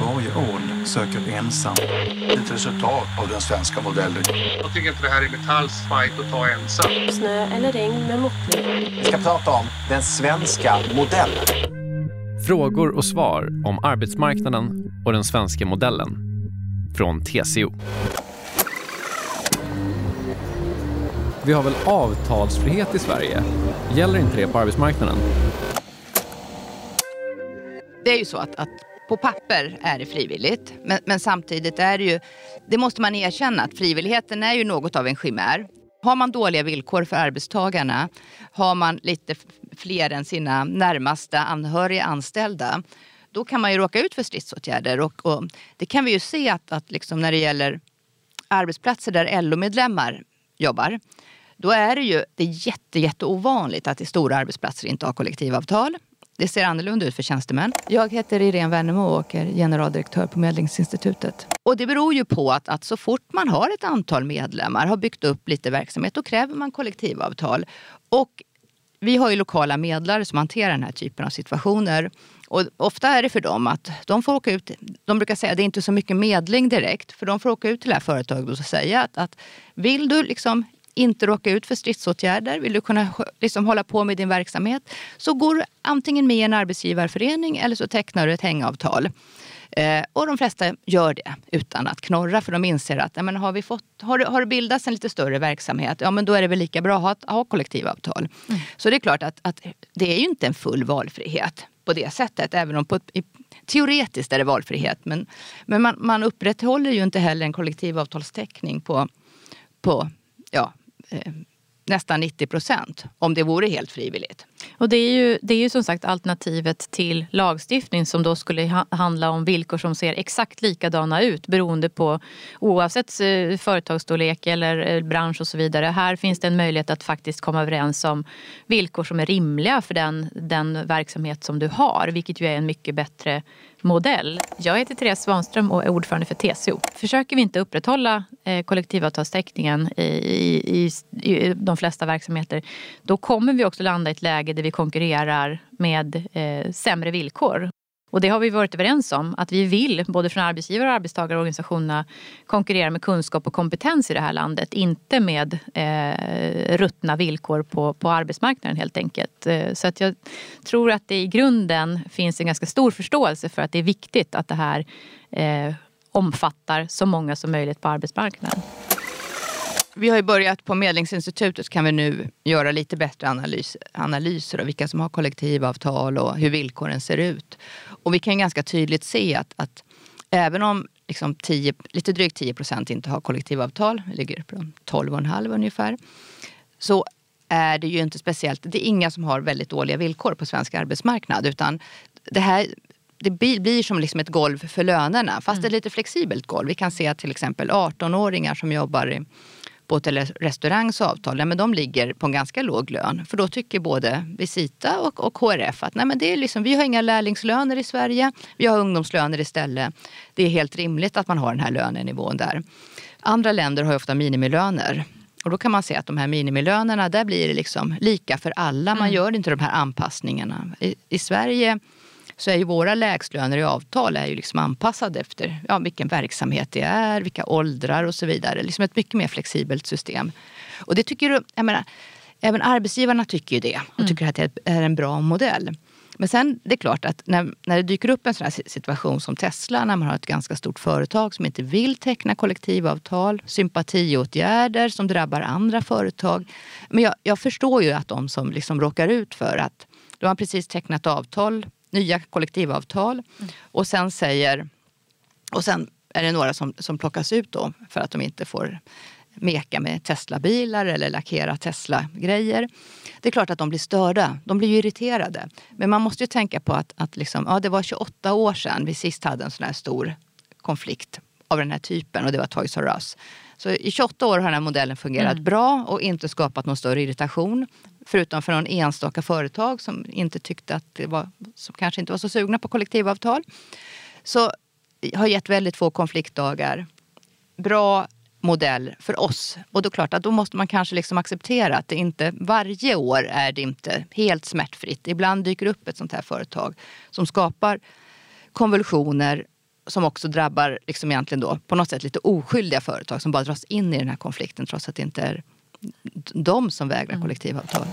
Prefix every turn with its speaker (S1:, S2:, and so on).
S1: Varje ålder söker ensam.
S2: Ett resultat av den svenska modellen.
S3: Jag tycker inte det här är Metalls fight att ta ensam.
S4: Snö eller regn med måttlig.
S5: Vi ska prata om den svenska modellen.
S6: Frågor och svar om arbetsmarknaden och den svenska modellen. Från TCO. Vi har väl avtalsfrihet i Sverige? Gäller inte det på arbetsmarknaden?
S7: Det är ju så att, att på papper är det frivilligt, men, men, samtidigt är det ju, det måste man erkänna, att frivilligheten är ju något av en chimär. Har man dåliga villkor för arbetstagarna, har man lite fler än sina närmaste anhöriga anställda, då kan man ju råka ut för stridsåtgärder. Och, och det kan vi ju se att, att liksom när det gäller arbetsplatser där LO-medlemmar jobbar, då är det ju det är jätte, jätte ovanligt att det stora arbetsplatser inte har kollektivavtal. Det ser annorlunda ut för tjänstemän. Jag heter Irene Wennemo och är generaldirektör på Medlingsinstitutet. Och det beror ju på att, att så fort man har ett antal medlemmar, har byggt upp lite verksamhet, då kräver man kollektivavtal. Och vi har ju lokala medlare som hanterar den här typen av situationer. Och ofta är det för dem att de får åka ut, de brukar säga att det är inte så mycket medling direkt, för de får åka ut till det här företaget och säga att, att vill du liksom inte råka ut för stridsåtgärder, vill du kunna liksom hålla på med din verksamhet, så går du antingen med i en arbetsgivarförening eller så tecknar du ett hängavtal. Eh, och de flesta gör det utan att knorra för de inser att men har, vi fått, har, det, har det bildats en lite större verksamhet, ja men då är det väl lika bra att ha, ha kollektivavtal. Mm. Så det är klart att, att det är ju inte en full valfrihet på det sättet, även om på, i, teoretiskt är det valfrihet. Men, men man, man upprätthåller ju inte heller en kollektivavtalstäckning på, på ja, eh, nästan 90 procent om det vore helt frivilligt.
S8: Och det är, ju, det är ju som sagt alternativet till lagstiftning som då skulle ha, handla om villkor som ser exakt likadana ut beroende på oavsett eh, företagsstorlek eller eh, bransch och så vidare. Här finns det en möjlighet att faktiskt komma överens om villkor som är rimliga för den, den verksamhet som du har vilket ju är en mycket bättre modell. Jag heter Therese Svanström och är ordförande för TCO. Försöker vi inte upprätthålla eh, kollektivavtalstäckningen i, i, i, de flesta verksamheter då kommer vi också landa i ett läge där vi konkurrerar med eh, sämre villkor. Och det har vi varit överens om att vi vill, både från arbetsgivare och arbetstagarorganisationerna, konkurrera med kunskap och kompetens i det här landet. Inte med eh, ruttna villkor på, på arbetsmarknaden helt enkelt. Eh, så att jag tror att det i grunden finns en ganska stor förståelse för att det är viktigt att det här eh, omfattar så många som möjligt på arbetsmarknaden.
S7: Vi har ju börjat på Medlingsinstitutet kan vi nu göra lite bättre analys, analyser av vilka som har kollektivavtal och hur villkoren ser ut. Och vi kan ganska tydligt se att, att även om liksom 10, lite drygt 10 procent inte har kollektivavtal, ligger på 12,5 ungefär, så är det ju inte speciellt, det är inga som har väldigt dåliga villkor på svensk arbetsmarknad. Utan det här det blir som liksom ett golv för lönerna, fast mm. ett lite flexibelt golv. Vi kan se att till exempel 18-åringar som jobbar i på Hotell Restaurangs avtal, ja, men de ligger på en ganska låg lön. För då tycker både Visita och, och HRF att nej, men det är liksom, vi har inga lärlingslöner i Sverige, vi har ungdomslöner istället. Det är helt rimligt att man har den här lönenivån där. Andra länder har ofta minimilöner. Och då kan man se att de här minimilönerna, där blir det liksom lika för alla. Man mm. gör inte de här anpassningarna. I, i Sverige så är ju våra lägstlöner i avtal är ju liksom anpassade efter ja, vilken verksamhet det är, vilka åldrar och så vidare. Liksom ett mycket mer flexibelt system. Och det tycker du, jag menar, även arbetsgivarna tycker ju det och mm. tycker att det är en bra modell. Men sen det är klart att när, när det dyker upp en sån här situation som Tesla, när man har ett ganska stort företag som inte vill teckna kollektivavtal, sympatiåtgärder som drabbar andra företag. Men jag, jag förstår ju att de som liksom råkar ut för att de har precis tecknat avtal nya kollektivavtal mm. och sen säger och sen är det några som, som plockas ut då för att de inte får meka med Tesla-bilar eller lackera Tesla-grejer. Det är klart att de blir störda. De blir irriterade. Men man måste ju tänka på att, att liksom, ja, det var 28 år sedan vi sist hade en sån här stor konflikt av den här typen och det var Toys R Us. Så i 28 år har den här modellen fungerat mm. bra och inte skapat någon större irritation. Förutom för någon enstaka företag som inte tyckte att det var, som kanske inte var så sugna på kollektivavtal. Så har gett väldigt få konfliktdagar. Bra modell för oss. Och då klart att då måste man kanske liksom acceptera att det inte varje år är det inte helt smärtfritt. Ibland dyker upp ett sånt här företag som skapar konvulsioner som också drabbar liksom egentligen då, på något sätt lite oskyldiga företag som bara dras in i den här konflikten trots att det inte är de som vägrar kollektivavtal.